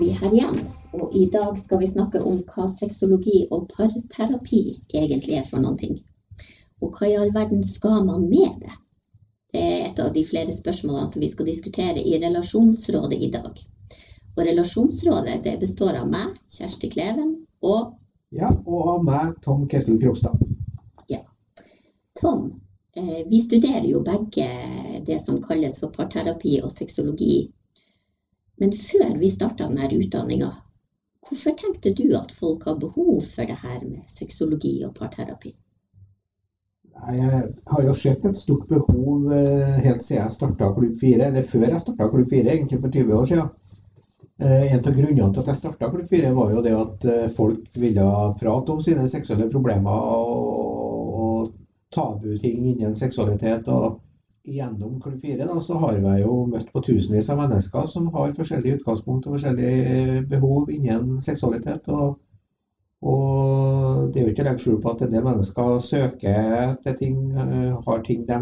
vi her igjen. Og i dag skal vi snakke om hva sexologi og parterapi egentlig er for noen ting. Og hva i all verden skal man med det? Det er et av de flere spørsmålene som vi skal diskutere i Relasjonsrådet i dag. Og Relasjonsrådet det består av meg, Kjersti Kleven, og Ja, og av meg, Tom Ketil Krokstad. Ja. Tom, eh, vi studerer jo begge det som kalles for parterapi og sexologi. Men før vi starta denne utdanninga, hvorfor tenkte du at folk har behov for det her med sexologi og parterapi? Jeg har jo sett et stort behov eh, helt siden jeg starta Klubb 4, eller før jeg starta Klubb 4, egentlig for 20 år siden. Eh, En av grunnene til at jeg starta Klubb 4, var jo det at eh, folk ville prate om sine seksuelle problemer og, og tabuting innen seksualitet. og Gjennom Klubb 4 da, så har jeg jo møtt på tusenvis av mennesker som har forskjellige utgangspunkt og forskjellige behov innen seksualitet. og og det er jo ikke å legge skjul på at en del mennesker søker etter ting, eh, har ting de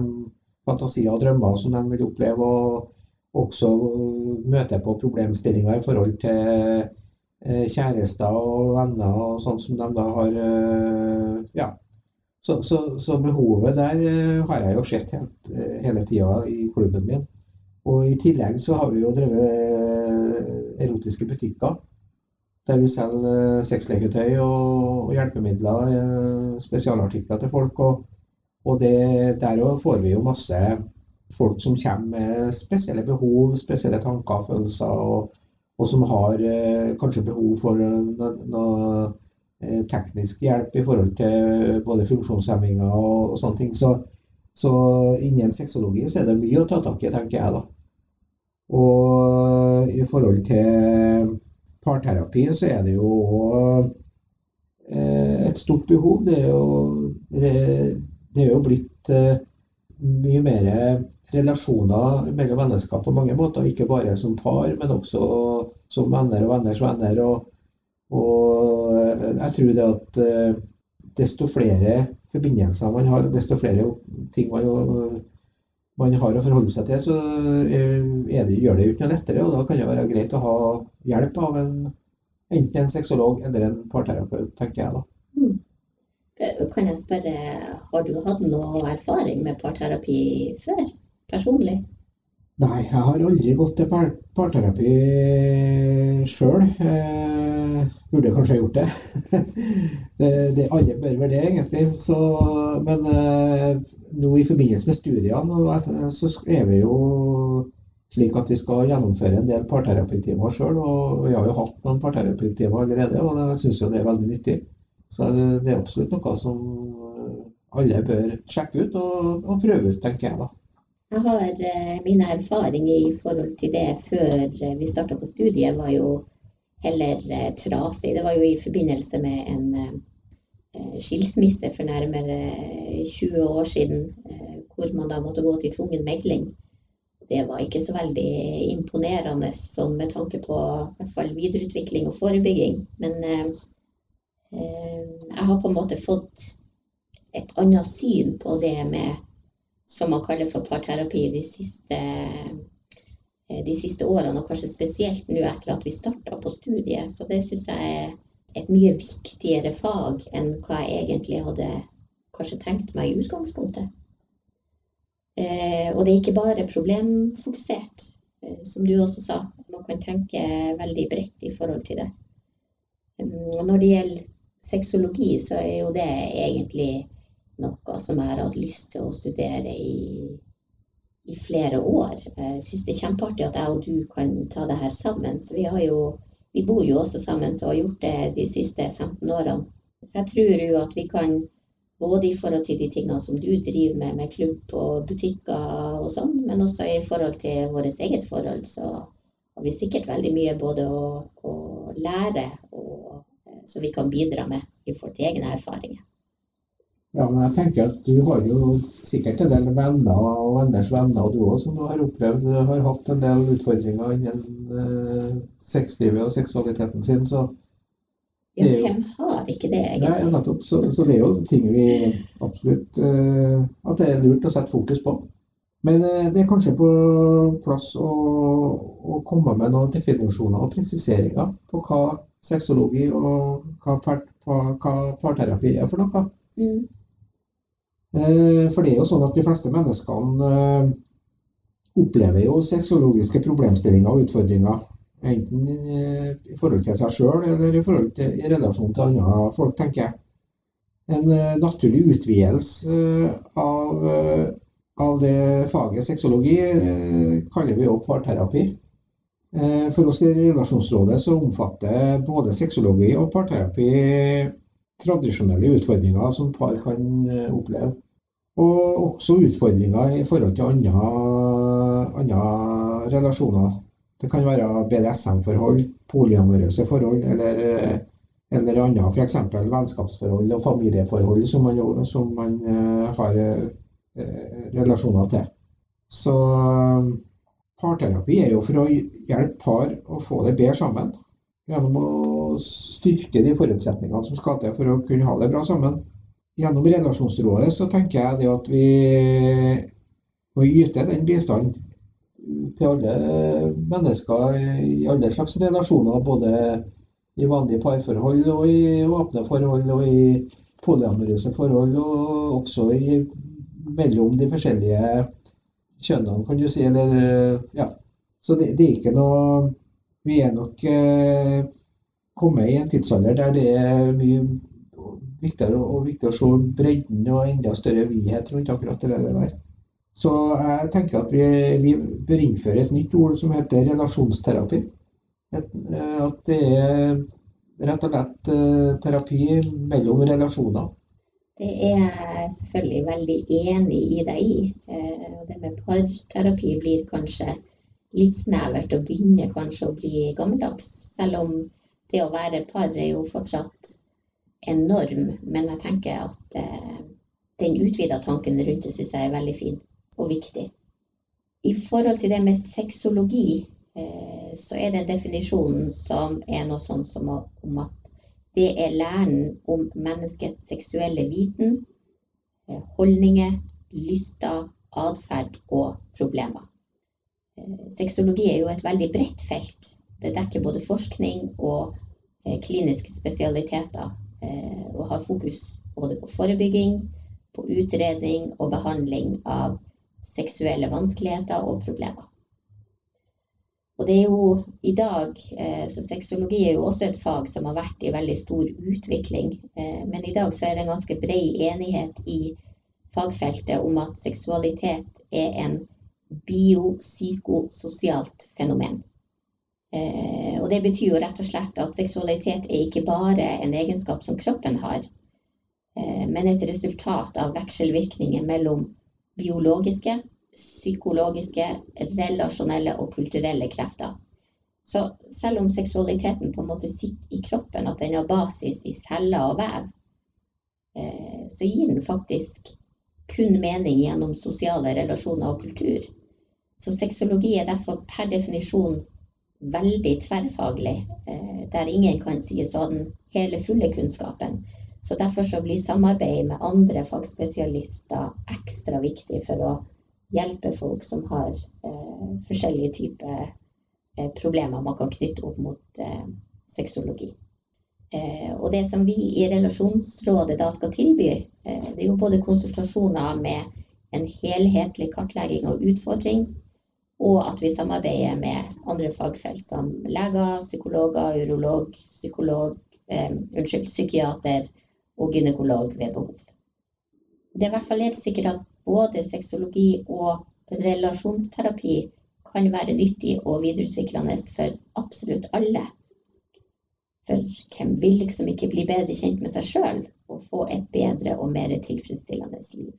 fantasier og drømmer som de vil oppleve, og også møter på problemstillinger i forhold til eh, kjærester og venner og sånt som de da har eh, Ja. Så, så, så behovet der eh, har jeg jo sett helt, eh, hele tida i klubben min. Og i tillegg så har vi jo drevet eh, erotiske butikker der vi selger sexleketøy og, hjelpemidler, spesialartikler til folk. Og, og det, der òg får vi jo masse folk som kommer med spesielle behov, spesielle tanker og følelser, og, og som har kanskje behov for noe, teknisk hjelp i forhold til både funksjonshemminger og, og sånne ting. Så, så innen sexologi så er det mye å ta tak i, tenker jeg da. Og i forhold til parterapi så er det jo òg et stort behov. Det er jo, det er jo blitt eh, mye mer relasjoner mellom mennesker på mange måter. Ikke bare som par, men også som venner og venners venner. Og, og jeg tror det at eh, desto flere forbindelser man har, desto flere ting man, man har å forholde seg til, så er det, gjør det jo ikke noe lettere. Og da kan det være greit å ha hjelp av en, enten en sexolog eller en parterapeut, tenker jeg da. Mm. Kan jeg spørre, har du hatt noe erfaring med parterapi før, personlig? Nei, jeg har aldri gått til par parterapi sjøl. Eh, burde kanskje ha gjort det. det, det. Alle bør vel det, egentlig. Så, men eh, nå i forbindelse med studiene så er vi jo slik at vi skal gjennomføre en del parterapitimer sjøl. Og vi har jo hatt noen parterapitimer allerede, og jeg syns jo det er veldig nyttig. Så det er absolutt noe som alle bør sjekke ut og, og prøve ut, tenker jeg da. Jeg har eh, Mine erfaringer i forhold til det før eh, vi starta på studiet, var jo heller eh, trasig. Det var jo i forbindelse med en skilsmisse for nærmere 20 år siden, hvor man da måtte gå til tvungen megling. Det var ikke så veldig imponerende sånn med tanke på hvert fall videreutvikling og forebygging. Men jeg har på en måte fått et annet syn på det med som man kaller for parterapi de siste, eh, de siste årene, og kanskje spesielt nå etter at vi starta på studiet. Så det syns jeg er et mye viktigere fag enn hva jeg egentlig hadde kanskje tenkt meg i utgangspunktet. Eh, og det er ikke bare problemfokusert, eh, som du også sa. Man kan tenke veldig bredt i forhold til det. Um, og når det gjelder sexologi, så er jo det egentlig noe som jeg har hatt lyst til å studere i, i flere år. Jeg syns det er kjempeartig at jeg og du kan ta det her sammen. Så vi, jo, vi bor jo også sammen så har gjort det de siste 15 årene. Så jeg tror jo at vi kan, både i forhold til de tingene som du driver med, med klubb og butikker og sånn, men også i forhold til vårt eget forhold, så har vi sikkert veldig mye både å, å lære og så vi kan bidra med i forhold til egne erfaringer. Ja, men jeg tenker at du har jo sikkert en del venner og venners venner, og du òg, som du har opplevd har hatt en del utfordringer innen eh, sexlivet og seksualiteten sin. så ja, hvem har ikke det, egentlig? Nei, nettopp. Så, så, det er jo ting vi absolutt eh, At det er lurt å sette fokus på. Men eh, det er kanskje på plass å, å komme med noen definisjoner og presiseringer på hva sexologi og hva, par, hva parterapi er for noe. Mm. Eh, for det er jo sånn at de fleste menneskene eh, opplever jo sexologiske problemstillinger og utfordringer. Enten i forhold til seg sjøl eller i, forhold til, i relasjon til andre folk, tenker jeg. En naturlig utvidelse av av det faget sexologi eh, kaller vi jo parterapi. Eh, for oss i Relasjonsrådet så omfatter både sexologi og parterapi tradisjonelle utfordringer som par kan eh, oppleve. Og også utfordringer i forhold til andre, relasjoner. Det kan være BDSM-forhold, polyamorøse forhold eller, eller andre f.eks. vennskapsforhold og familieforhold som man, som man har Eh, relasjoner til. Så eh, parterapi er jo for å hjelpe par å få det bedre sammen. Gjennom å styrke de forutsetningene som skal til for å kunne ha det bra sammen. Gjennom relasjonsrådet så tenker jeg at vi må yte den bistanden til alle mennesker i alle slags relasjoner. Både i vanlige parforhold og i åpne forhold og i polyamorøse forhold, og også i mellom de forskjellige kjønnene, kan du si. Eller, ja. Så det, det, er ikke noe Vi er nok eh, kommet i en tidsalder der det er mye viktigere og viktig å se bredden og enda større vidhet rundt akkurat det der. Så jeg tenker at vi, vi bør innføre et nytt ord som heter relasjonsterapi. At, eh, at det er rett og slett eh, terapi mellom relasjoner. Det er jeg selvfølgelig veldig enig i deg i. Eh, det med parterapi blir kanskje litt snevert og begynner kanskje å bli gammeldags. Selv om det å være par er jo fortsatt en norm. Men jeg tenker at eh, den utvida tanken rundt det syns jeg er veldig fin og viktig. I forhold til det med sexologi, eh, så er det en definisjon som er noe sånn som om at det er læren om menneskets seksuelle viten, eh, holdninger, lyster, atferd og problemer. Eh, sexologi er jo et veldig bredt felt. Det dekker både forskning og eh, kliniske spesialiteter. Og har fokus både på forebygging, på utredning og behandling av seksuelle vanskeligheter og problemer. Og det er jo i dag eh, Så sexologi er jo også et fag som har vært i veldig stor utvikling. Eh, men i dag så er det en ganske bred enighet i fagfeltet om at seksualitet er en biopsykososialt fenomen. Eh, og det betyr jo rett og slett at seksualitet er ikke bare en egenskap som kroppen har, men et resultat av vekselvirkninger mellom biologiske, psykologiske, relasjonelle og kulturelle krefter. Så selv om seksualiteten på en måte sitter i kroppen, at den har basis i celler og vev, eh, så gir den faktisk kun mening gjennom sosiale relasjoner og kultur. Så sexologi er derfor per definisjon veldig tverrfaglig, eh, der ingen kan si sånn hele, fulle kunnskapen. Så derfor så blir samarbeid med andre fagspesialister ekstra viktig for å hjelpe folk som har eh, forskjellige typer eh, problemer man kan knytte opp mot eh, sexologi. Eh, og det som vi i Relasjonsrådet da skal tilby, eh, det er jo både konsultasjoner med en helhetlig kartlegging og utfordring, og at vi samarbeider med andre fagfelt som leger, psykologer, urolog, psykolog, eh, unnskyld, psykiater og gynekolog ved behov. Det er i hvert fall helt sikkert at både sexologi og relasjonsterapi kan være nyttig og videreutviklende for absolutt alle. For hvem vil liksom ikke bli bedre kjent med seg sjøl og få et bedre og mer tilfredsstillende liv?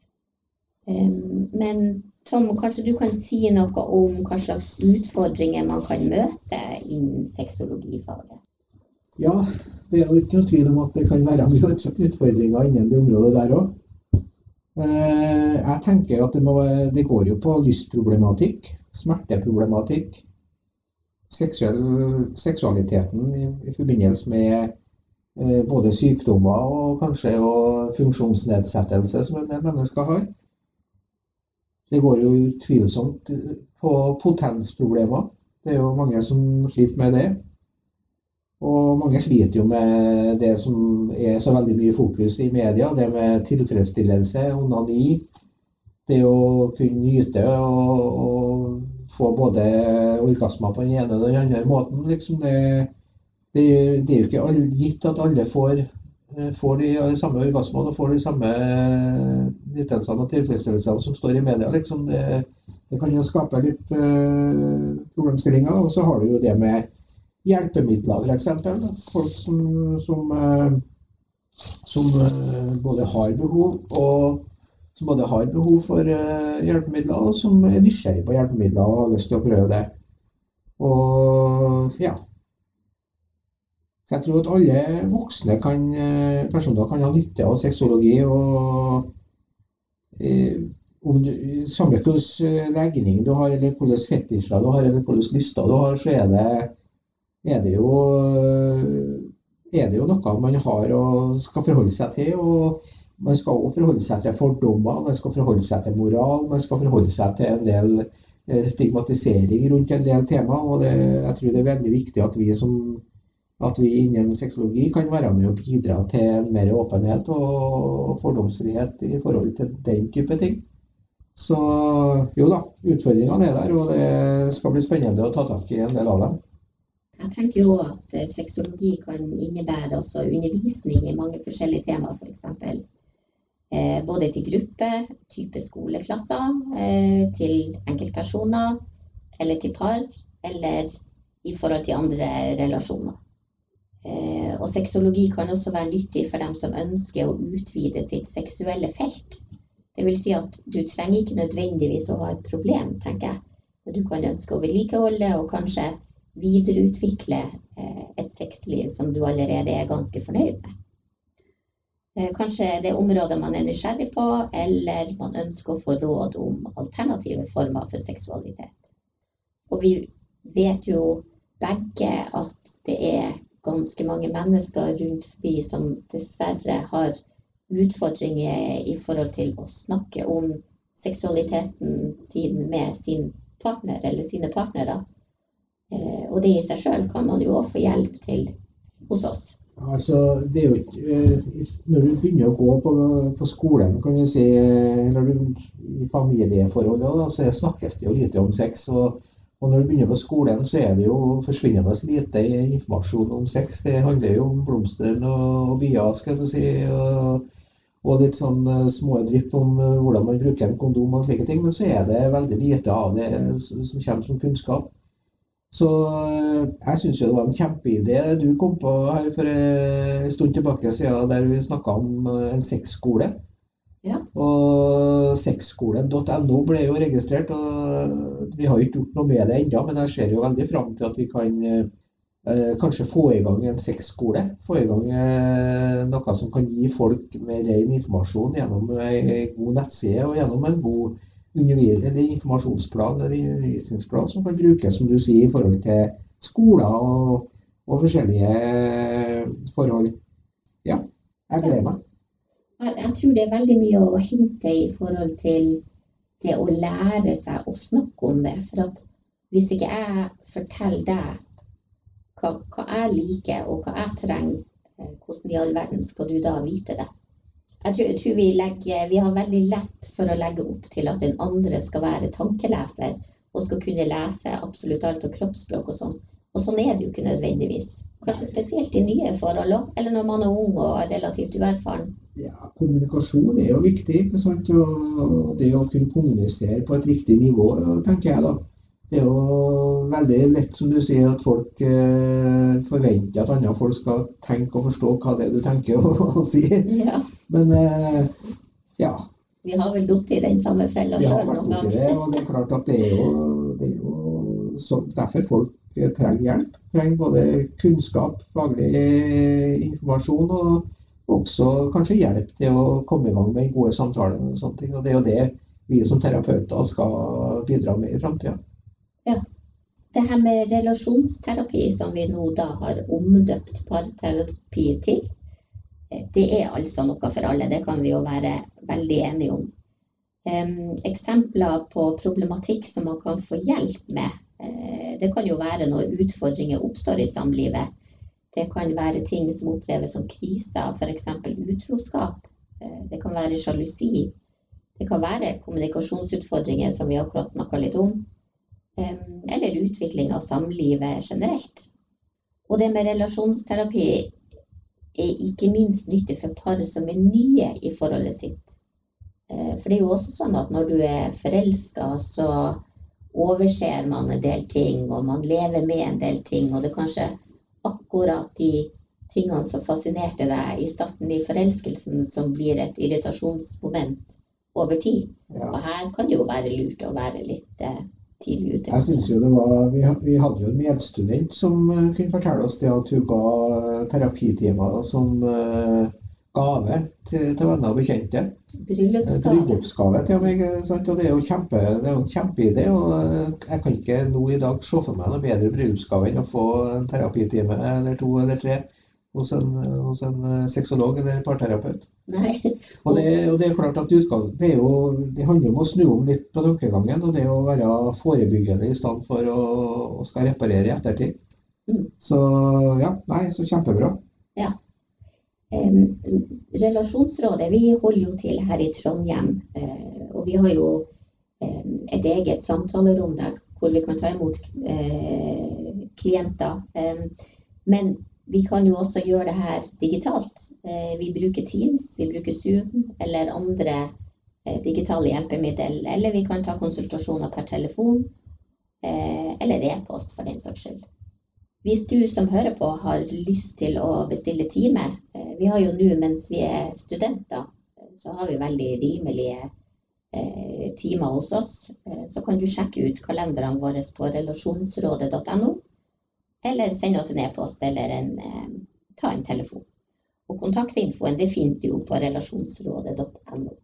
Men Tom, kanskje du kan si noe om hva slags utfordringer man kan møte innen sexologifaget? Ja, det er jo ikke noe tvil om at det kan være mye utfordringer innen det området der òg. Eh, jeg tenker at det, må, det går jo på lystproblematikk, smerteproblematikk, seksuell, seksualiteten i, i, forbindelse med eh, både sykdommer og kanskje og funksjonsnedsettelse som en del mennesker har. Det går jo utvilsomt på potensproblemer. Det er jo mange som sliter med det. Og mange sliter jo med det som er så veldig mye fokus i media, det med tilfredsstillelse, onani. Det å kunne nyte og, og få både orgasmer på den ene og den andre måten. Liksom det, det, det, er jo ikke gitt at alle får, får de samme orgasmene og får de samme nytelsene og tilfredsstillelsene som står i media. Liksom det, det kan jo skape litt uh, problemstillinger. Og så har du jo det med hjelpemidler, f.eks. Folk som, som, eh, som, eh, både har behov og som både har behov for eh, hjelpemidler, og som er nysgjerrig på hjelpemidler og har lyst til å prøve det. Og ja. Så jeg tror at alle voksne kan, personer kan ha nytte av sexologi. og om du, Samme hvilken legning du har, eller hvilke fetisjer du har, eller hvilke lyster du har, så er det er det jo, er det jo noe man har og skal forholde seg til. og Man skal også forholde seg til fordommer, man skal forholde seg til moral, man skal forholde seg til en del eh, stigmatisering rundt en del tema. og det, Jeg tror det er veldig viktig at vi som at vi innen sexologi kan være med og bidra til mer åpenhet og fordomsfrihet i forhold til den type ting. Så jo da, utfordringene er der, og det skal bli spennende å ta tak i en del av dem. Jeg tenker jo at eh, sexologi kan innebære også undervisning i mange forskjellige temaer, f.eks. For eh, både til gruppe, type skoleklasser, eh, til enkeltpersoner, eller til par, eller i forhold til andre relasjoner. Eh, og sexologi kan også være nyttig for dem som ønsker å utvide sitt seksuelle felt. Det vil si at du trenger ikke nødvendigvis å ha et problem, tenker jeg. Du kan ønske å vedlikeholde og kanskje videreutvikle eh, et sexliv som du allerede er ganske fornøyd med. Eh, kanskje det er områder man er nysgjerrig på, eller man ønsker å få råd om alternative former for seksualitet. Og vi vet jo begge at det er ganske mange mennesker rundt forbi som dessverre har utfordringer i forhold til å snakke om seksualiteten sin med sin partner eller sine partnere. Eh, og det i seg sjøl kan man jo òg få hjelp til hos oss. Altså, det er jo ikke Når du begynner å gå på, på skolen, kan du si, eller du, i familieforholdet, så snakkes det jo lite om sex. Og, og, når du begynner på skolen, så er det jo forsvinnende lite informasjon om sex. Det handler jo om blomster og bier, skal du si. Og, og litt sånn eh, små drypp om hvordan man bruker en kondom og slike ting. Men så er det veldig lite av det som kommer som kunnskap. Så eh, jeg syns det var en kjempeidé du kom på her for en stund tilbake siden, der vi snakka om eh, en sexskole. Ja. Og sexskolen.no ble jo registrert, og vi har ikke gjort noe med det ennå, men jeg ser jo veldig fram til at vi kan eh, kanskje få i gang en sexskole. Få i gang eh, noe som kan gi folk med ren informasjon gjennom ei god nettside og gjennom en god informasjonsplan eller undervisningsplan som kan brukes som du sier, i forhold til skoler og, og forskjellige forhold. Ja, jeg gleder meg. Jeg tror det er veldig mye å hente i forhold til det å lære seg å snakke om det. For at hvis ikke jeg forteller deg hva, hva jeg liker og hva jeg trenger, eh, hvordan i all verden skal du da vite det? Jeg tror, jeg tror vi, legger, vi, har veldig lett for å legge opp til at den andre skal være tankeleser og skal kunne lese absolutt alt av kroppsspråk og sånn. Og sånn er det jo ikke nødvendigvis. Kanskje spesielt i nye forhold òg, eller når man er ung og relativt uerfaren. Ja, kommunikasjon er jo viktig. ikke sant? Og det å kunne kommunisere på et riktig nivå, tenker jeg da. Det er jo veldig lett, som du sier, at folk eh, forventer at andre folk skal tenke og forstå hva det er du tenker og, og sier. Ja. Men eh, ja. Vi har vel falt i den samme fella sjøl noen ganger. Det, og det er klart at det er jo, det er jo så, derfor folk trenger hjelp. Trenger både kunnskap, faglig informasjon og også kanskje hjelp til å komme i gang med gode samtaler. Og sånne ting. Og det er jo det vi som terapeuter skal bidra med i framtida. Ja. Det her med relasjonsterapi, som vi nå da har omdøpt parterapi til, det er altså noe for alle. Det kan vi jo være veldig enige om. Eksempler på problematikk som man kan få hjelp med. Uh, det kan jo være når utfordringer oppstår i samlivet. Det kan være ting som oppleves som kriser, f.eks. utroskap. Uh, det kan være sjalusi. Det kan være kommunikasjonsutfordringer, som vi akkurat snakka litt om. Eller utvikling av samlivet generelt. Og det med relasjonsterapi er ikke minst nyttig for par som er nye i forholdet sitt. Eh, for det er jo også sånn at når du er forelska, så overser man en del ting, og man lever med en del ting, og det kanskje akkurat de tingene som fascinerte deg i starten i forelskelsen, som blir et irritasjonsmoment over tid. Ja. Og her kan det jo være lurt å være litt eh, tidlig ute. Jeg synes jo det var, vi, vi, hadde jo en medstudent som uh, kunne fortelle oss det at hun ga terapitimer som uh, gave til, til, venner og bekjente. Bryllupsgave. Bryllupsgave til meg. Sant? Og det er jo kjempe, det er en kjempeidé. og eh, Jeg kan ikke nå i dag se for meg noe bedre bryllupsgave enn å få en terapitime eller to eller tre hos en, hos en sexolog eller parterapeut. Og det, og det, er klart at utgang, det, er jo, det handler om å snu om litt på tankegangen. Og det å være forebyggende i stedet for å, å skal reparere i ettertid. Mm. Så ja, nei, så kjempebra. Relasjonsrådet vi holder jo til her i Trondheim. Eh, og vi har jo et eget samtalerom der hvor vi kan ta imot eh, klienter. Men vi kan jo også gjøre det her digitalt. Eh, vi bruker Teams, vi bruker Zoom eller andre digitale hjelpemiddel. Eller vi kan ta konsultasjoner per telefon eller e-post, for den saks skyld. Hvis du som hører på har lyst til å bestille time eh, Vi har jo nå mens vi er studenter, eh, så har vi veldig rimelige eh, timer hos oss. Så kan du sjekke ut kalenderne våre på relasjonsrådet.no. Eller sende oss en e-post eller en, ta en telefon. Og kontaktinfoen det finner du jo på relasjonsrådet.no.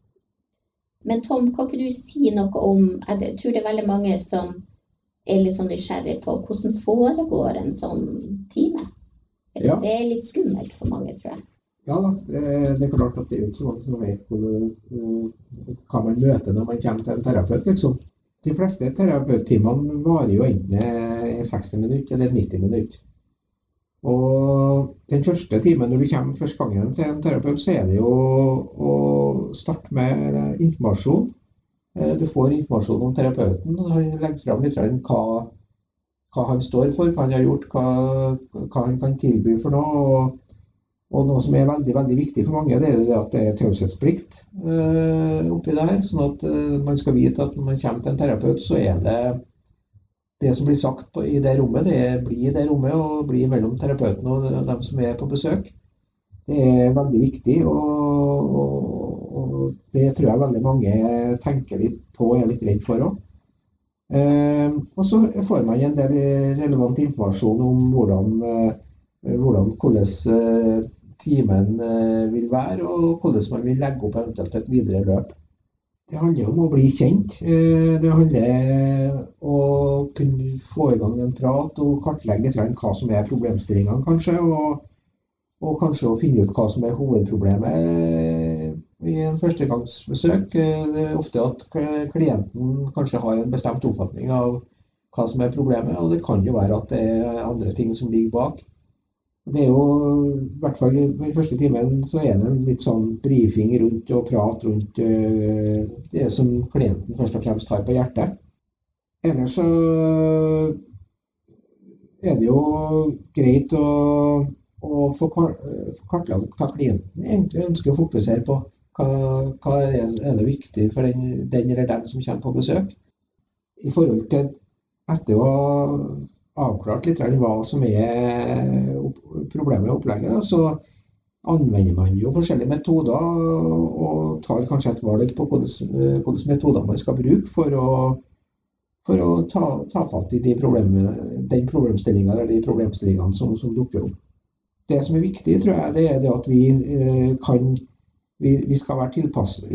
Men Tom, kan ikke du si noe om Jeg tror det er veldig mange som er litt sånn nysgjerrig på hvordan foregår en sånn time. Ja. Det er litt skummelt for mange, tror jeg. Ja, det er klart at det er ikke så mange som vet eh, hva man møter når man kommer til en terapeut. liksom. De fleste terapeuttimene varer jo enten 60 minutter eller 90 minutter. Og den første timen når du kommer første gangen til en terapeut, så er det jo å starte med informasjon Eh, du får informasjon om terapeuten. Han legger fram litt hva, hva, han står for, hva han har gjort, hva, hva han kan tilby for noe. Og, og, noe som er veldig veldig viktig for mange, det er jo det at det er taushetsplikt uh, oppi der. Sånn at uh, man skal vite at når man kommer til en terapeut, så er det det som blir sagt på, i det rommet, det er blir i det rommet og blir mellom terapeuten og dem som er på besøk. Det er veldig viktig. og det tror jeg veldig mange tenker litt på og er litt redd for òg. Eh, og så får man en del relevant informasjon om hvordan, eh, hvordan, hvordan eh, timen vil være, og hvordan man vil legge opp eventuelt et videre løp. Det handler om å bli kjent. Det handler om å kunne få i gang en prat og kartlegge hva som er problemstillingene, kanskje. Og, og kanskje å finne ut hva som er hovedproblemet i en førstegangsbesøk. Eh, det er ofte at klienten kanskje har en bestemt oppfatning av hva som er problemet, og det kan jo være at det er andre ting som ligger bak. Det er jo, i hvert fall i den første timen, så er det en litt sånn brifing rundt og prat rundt uh, det som klienten først og fremst har på hjertet. Ellers så er det jo greit å, å få kartlagt hva klienten egentlig ønsker å fokusere på. Hva, hva er, det viktig for den, den, eller dem som kommer på besøk? I forhold til etter å ha avklart litt hva som er problemet med opplegget, så anvender man jo forskjellige metoder og tar kanskje et valg på hvilke metoder man skal bruke for å, for å ta, ta, fatt i de den problemstillinga eller de problemstillingene som, som, dukker opp. Det som er viktig, tror jeg, det er det at vi eh, kan vi, vi,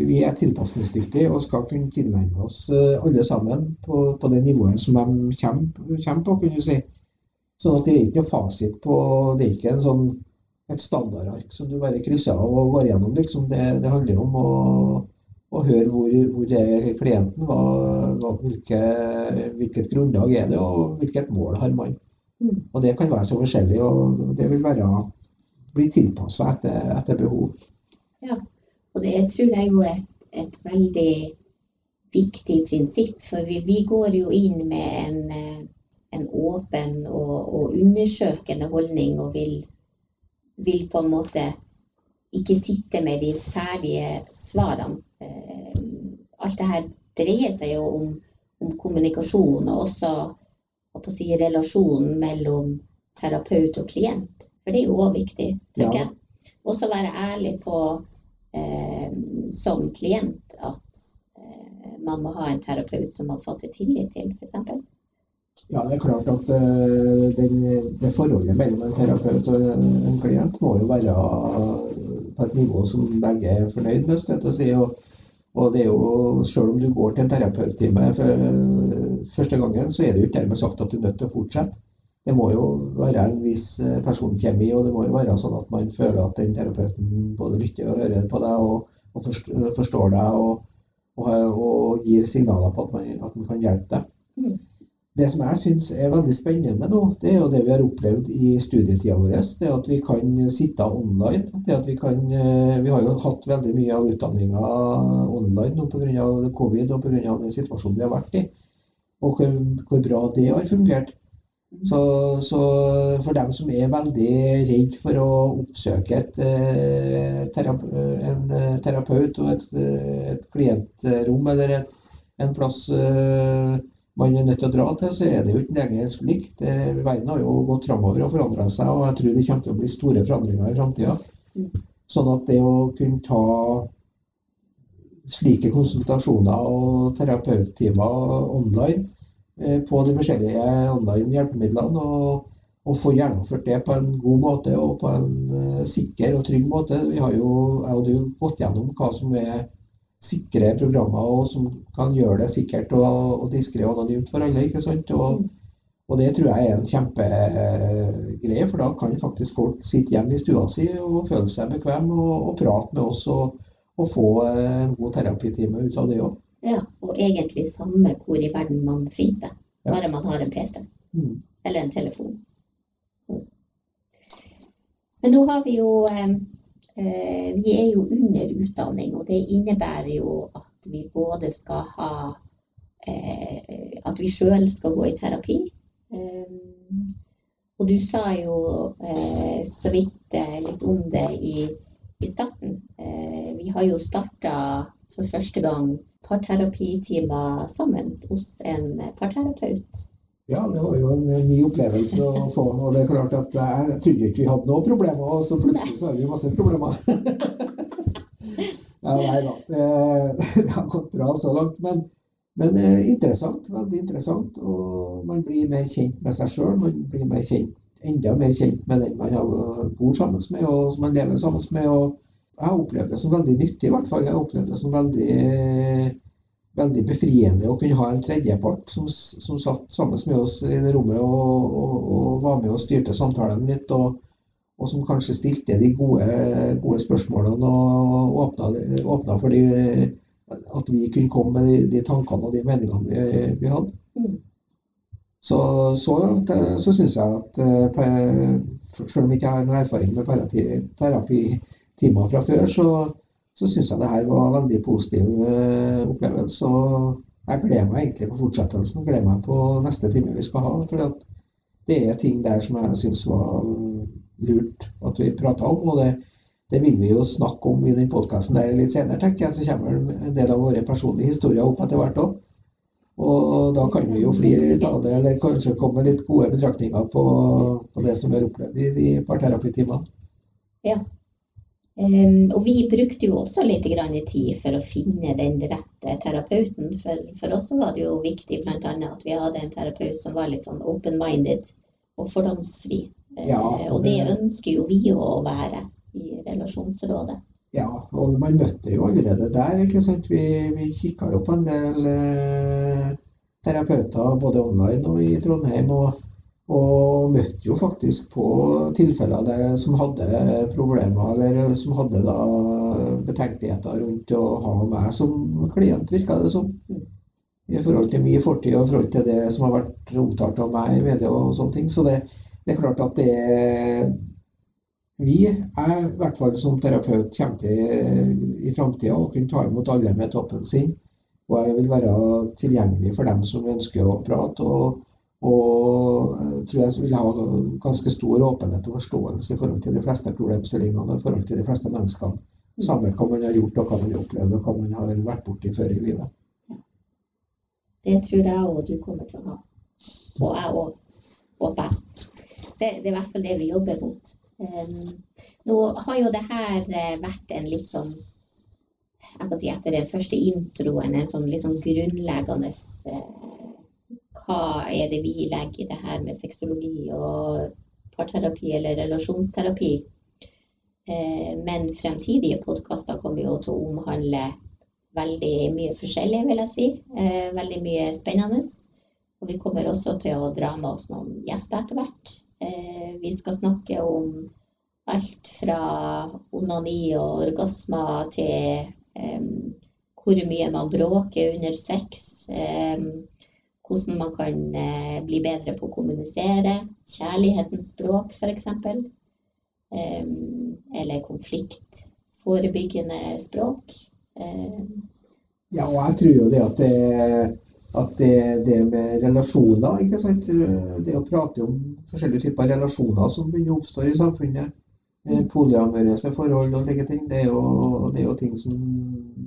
vi, er tilpasningsdyktige og skal kunne tilnærme oss uh, alle sammen på, på, det nivået som de kommer, kommer på, kunne du si. Sånn at det er ikke noe fasit på Det er ikke en sånn, et standardark som du bare krysser av og går gjennom. Liksom. Det, det handler om å, å høre hvor, hvor er klienten hva, hva, hvilke, hvilket grunnlag er det, og hvilket mål har man. Mm. Og Det kan være så forskjellig, og det vil være, bli tilpassa etter, etter behov. Ja, og det tror jeg jo er et, et veldig viktig prinsipp. For vi, vi går jo inn med en, eh, en åpen og, og, undersøkende holdning og vil, vil, på en måte ikke sitte med de ferdige svarene. Eh, alt det her dreier seg jo om, om kommunikasjon, og også si, relasjonen mellom terapeut og klient. For det er jo òg viktig, tenker ja. jeg. Også være ærlig på som klient at eh, man må ha en terapeut som har fått tillit til, f.eks. Ja, det er klart at uh, den, det forholdet mellom en terapeut og en klient må jo være på et nivå som begge er fornøyd med. Skal jeg si. Og, og det er jo, Selv om du går til en terapeuttime første gangen, så er det jo ikke dermed sagt at du er nødt til å fortsette. Det må jo være en viss eh, personkjemi, og det må jo være sånn at man føler at den terapeuten både lytter og hører på deg og, og forstår deg og, og, og, gir signaler på at man, at man kan hjelpe deg. Mm det som jeg syns er veldig spennende nå, det er jo det vi har opplevd i studietida vår. Det er at vi kan sitte online. Det at Vi kan, eh, vi har jo hatt veldig mye av utdanninga online nå pga. covid og pga. den situasjonen vi har vært i. Og hvor, hvor bra det har fungert. Så, så, for dem som er veldig redd for å oppsøke et, eh, en eh, terapeut og et, et klientrom eller et, en plass man er nødt til å dra til, så er det jo ikke lenger likt. Verden har jo gått framover og forandra seg, og jeg tror det kommer til å bli store forandringer i framtida. Sånn at det å kunne ta slike konsultasjoner og terapeuttimer online eh, på de forskjellige online hjelpemidlene, og, og få gjennomført det på en god måte og på en eh, sikker og trygg måte. Vi har jo, jeg og du, gått gjennom hva som er sikre programmer og som kan gjøre det sikkert og, og diskré og anonymt for alle. ikke sant? Og, og, det tror jeg er en kjempegreie, for da kan faktisk folk sitte hjemme i stua si og føle seg bekvem og, og prate med oss og, og, få en god terapitime ut av det òg. Ja, og egentlig samme hvor i verden man finner seg, bare man har en PC mm. eller en telefon. Mm. Men nå har vi jo eh, Eh, vi er jo under utdanning, og det innebærer jo at vi både skal ha eh, At vi sjøl skal gå i terapi. Eh, og du sa jo så vidt litt om det i, i starten. Vi har jo starta for første gang parterapitimer sammen hos en parterapeut. Ja, det var jo en ny opplevelse å få. Og det er klart at jeg trodde ikke vi hadde noen problemer, og så plutselig så har vi masse problemer. ja, nei da. Det, har gått bra så langt. Men, men interessant. Veldig interessant. Og man blir mer kjent med seg sjøl. Man blir mer kjent, enda mer kjent med den man bor sammen med, og som man lever sammen med. Og jeg har opplevd det som veldig nyttig, i hvert fall. Jeg har opplevd det som veldig veldig befriende å kunne ha en tredjepart som, som satt sammen med oss i det rommet og, og, og var med og styrte samtalen litt, og, og som kanskje stilte de gode, gode spørsmålene og åpna, åpna, for de, at vi kunne komme med de, de tankene og de meningene vi, vi hadde. Mm. Så, så langt eh, så syns jeg at eh, selv om jeg ikke har noen erfaring med terapitimer fra før, så så syns jeg det her var en veldig positiv uh, opplevelse. Og jeg gleder meg egentlig på fortsettelsen. Gleder meg på neste time vi skal ha. For det er ting der som jeg syns var lurt at vi prata om. Og det, det, vil vi jo snakke om i den podkasten litt senere, tenker jeg. Så kommer en del av våre personlige historier opp etter hvert òg. Og da kan vi jo flire litt av det, eller kanskje komme med litt gode betraktninger på, på det som vi har opplevd i de parterapitimene. Ja, Um, og vi brukte jo også litt tid for å finne den rette terapeuten. For, for oss var det jo viktig bl.a. at vi hadde en terapeut som var litt sånn open-minded og fordomsfri. Ja, uh, og det ønsker jo vi å være i relasjonsrådet. Ja, og man møtte jo allerede der. ikke sant? Vi, vi kikka jo på en del uh, terapeuter både online og i Trondheim. og Og møtte jo faktisk på tilfeller der, som hadde problemer, eller som hadde da betenkeligheter rundt å ha meg som klient, virka det som. I forhold til min fortid og i forhold til det som har vært omtalt av meg i media og sånne ting. Så det, det er klart at det vi, jeg i hvert fall som terapeut, kommer til i framtida å kunne ta imot alle med toppen sin. Og jeg vil være tilgjengelig for dem som ønsker å prate. og og jeg tror jeg vil ha ganske stor åpenhet og forståelse i forhold til de fleste problemstillingene og i forhold til de fleste menneskene. Samme hva man har gjort og hva man har opplevd og hva man har vært borti før i livet. Ja. Det tror jeg òg du kommer til å ha. Og jeg òg, håper jeg. Det, det, er i hvert fall det vi jobber mot. Um, nå har jo det her eh, vært en litt sånn jeg kan si Etter den første introen, en sånn litt sånn grunnleggende uh, hva er det vi legger i det her med sexologi og parterapi eller relasjonsterapi. Eh, men fremtidige podkaster kommer jo til å omhandle veldig mye forskjellig, vil jeg si. Eh, veldig mye spennende. Og vi kommer også til å dra med oss noen gjester etter hvert. Eh, vi skal snakke om alt fra onani og orgasmer til hvor mye man bråker under sex hvordan man kan eh, bli bedre på å kommunisere. Kjærlighetens språk, f.eks. Eller konfliktforebyggende språk. Ja, og jeg tror jo det at det, at det, det med relasjoner ikke sant? Det å prate om forskjellige typer relasjoner som begynner å oppstå i samfunnet. Eh, polyamorøse forhold og slike ting. Det er jo, det er jo ting som,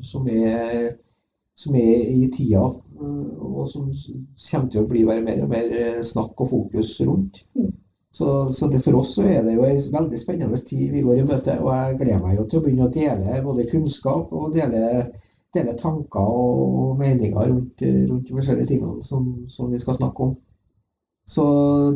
som, er, som er i tida og som kommer til å bli bare mer og mer eh, snakk og fokus rundt. Så, Så, det for oss så er det jo en veldig spennende tid vi går i møte. Og jeg gleder meg jo til å begynne å dele både kunnskap og dele, dele tanker og meninger rundt, rundt de forskjellige tingene som, som, vi skal snakke om. Så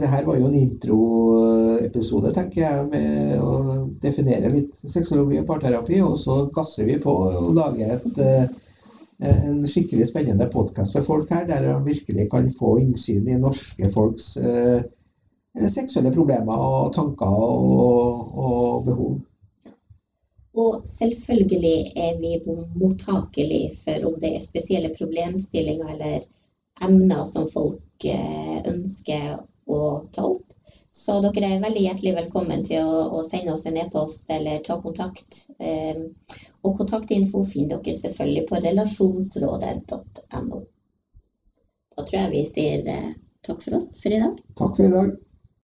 det her var jo en introepisode, tenker jeg, med å definere litt sexologi og parterapi. Og så gasser vi på og lager et en skikkelig spennende podkast for folk her, der de virkelig kan få innsyn i norske folks eh, seksuelle problemer og tanker og, og, behov. Og selvfølgelig er vi mottakelige for om det er spesielle problemstillinger eller emner som folk eh, ønsker å ta opp. Så dere er veldig hjertelig velkommen til å, å sende oss en e-post eller ta kontakt. Eh, og kontaktinfo finner dere selvfølgelig på relasjonsrådet.no. Da tror jeg vi sier eh, takk for oss for i dag. Takk for i dag.